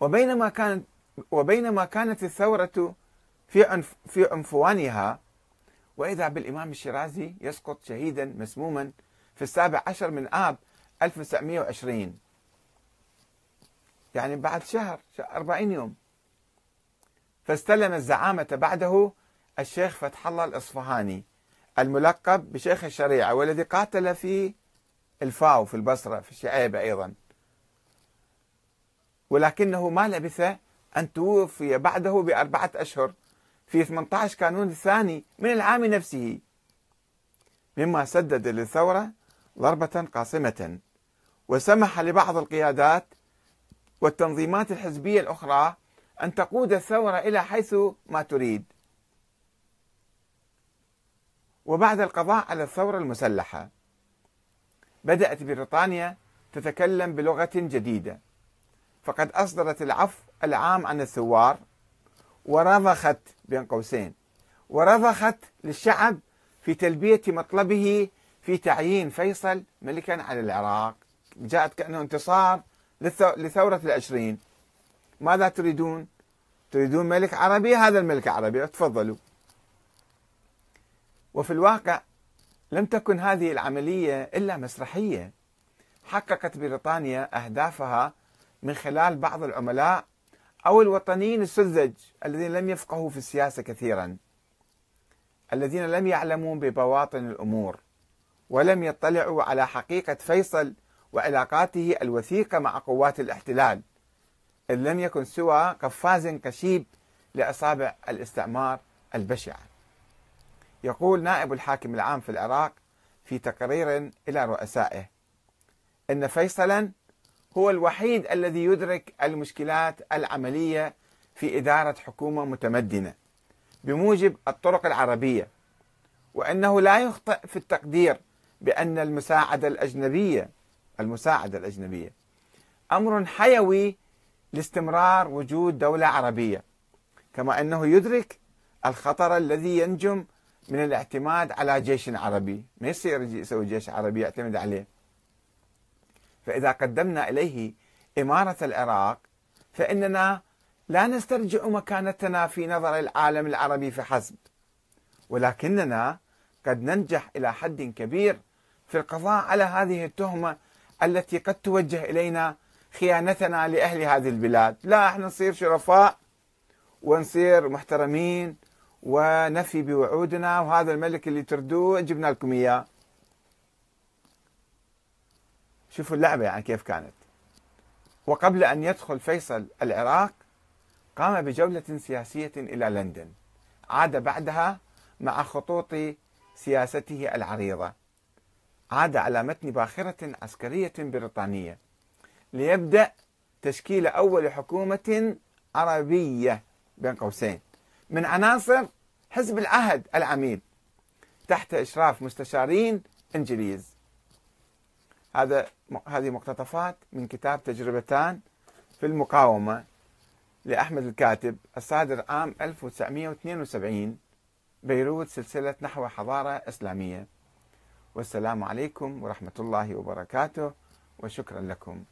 وبينما كانت وبينما كانت الثورة في عنف في عنفوانها وإذا بالإمام الشيرازي يسقط شهيدا مسموما في السابع عشر من آب 1920 يعني بعد شهر 40 يوم. فاستلم الزعامة بعده الشيخ فتح الله الإصفهاني الملقب بشيخ الشريعة والذي قاتل في الفاو في البصرة في الشعيبة أيضا. ولكنه ما لبث أن توفي بعده بأربعة أشهر في 18 كانون الثاني من العام نفسه مما سدد للثورة ضربة قاصمة وسمح لبعض القيادات والتنظيمات الحزبية الأخرى أن تقود الثورة إلى حيث ما تريد. وبعد القضاء على الثورة المسلحة بدأت بريطانيا تتكلم بلغة جديدة. فقد أصدرت العفو العام عن الثوار ورضخت بين قوسين ورضخت للشعب في تلبية مطلبه في تعيين فيصل ملكا على العراق. جاءت كأنه انتصار لثورة العشرين. ماذا تريدون؟ تريدون ملك عربي؟ هذا الملك عربي تفضلوا. وفي الواقع لم تكن هذه العملية إلا مسرحية. حققت بريطانيا أهدافها من خلال بعض العملاء أو الوطنيين السذج الذين لم يفقهوا في السياسة كثيرا الذين لم يعلموا ببواطن الأمور ولم يطلعوا على حقيقة فيصل وعلاقاته الوثيقة مع قوات الاحتلال إذ لم يكن سوى قفاز كشيب لأصابع الاستعمار البشعة يقول نائب الحاكم العام في العراق في تقرير إلى رؤسائه إن فيصلا هو الوحيد الذي يدرك المشكلات العملية في إدارة حكومة متمدنة بموجب الطرق العربية وأنه لا يخطئ في التقدير بأن المساعدة الأجنبية المساعدة الأجنبية أمر حيوي لاستمرار وجود دولة عربية كما أنه يدرك الخطر الذي ينجم من الاعتماد على جيش عربي. ما يصير يسوي جيش عربي يعتمد عليه؟ فإذا قدمنا إليه إمارة العراق فإننا لا نسترجع مكانتنا في نظر العالم العربي فحسب ولكننا قد ننجح إلى حد كبير في القضاء على هذه التهمة التي قد توجه إلينا خيانتنا لأهل هذه البلاد. لا إحنا نصير شرفاء ونصير محترمين ونفي بوعودنا وهذا الملك اللي تردوه جبنا لكم إياه. شوفوا اللعبة يعني كيف كانت. وقبل أن يدخل فيصل العراق قام بجولة سياسية إلى لندن. عاد بعدها مع خطوط سياسته العريضة. عاد على متن باخرة عسكرية بريطانية ليبدأ تشكيل أول حكومة عربية بين قوسين. من عناصر حزب العهد العميد تحت إشراف مستشارين إنجليز. هذا هذه مقتطفات من كتاب تجربتان في المقاومة لأحمد الكاتب الصادر عام 1972 بيروت سلسلة نحو حضارة إسلامية. والسلام عليكم ورحمة الله وبركاته وشكرا لكم.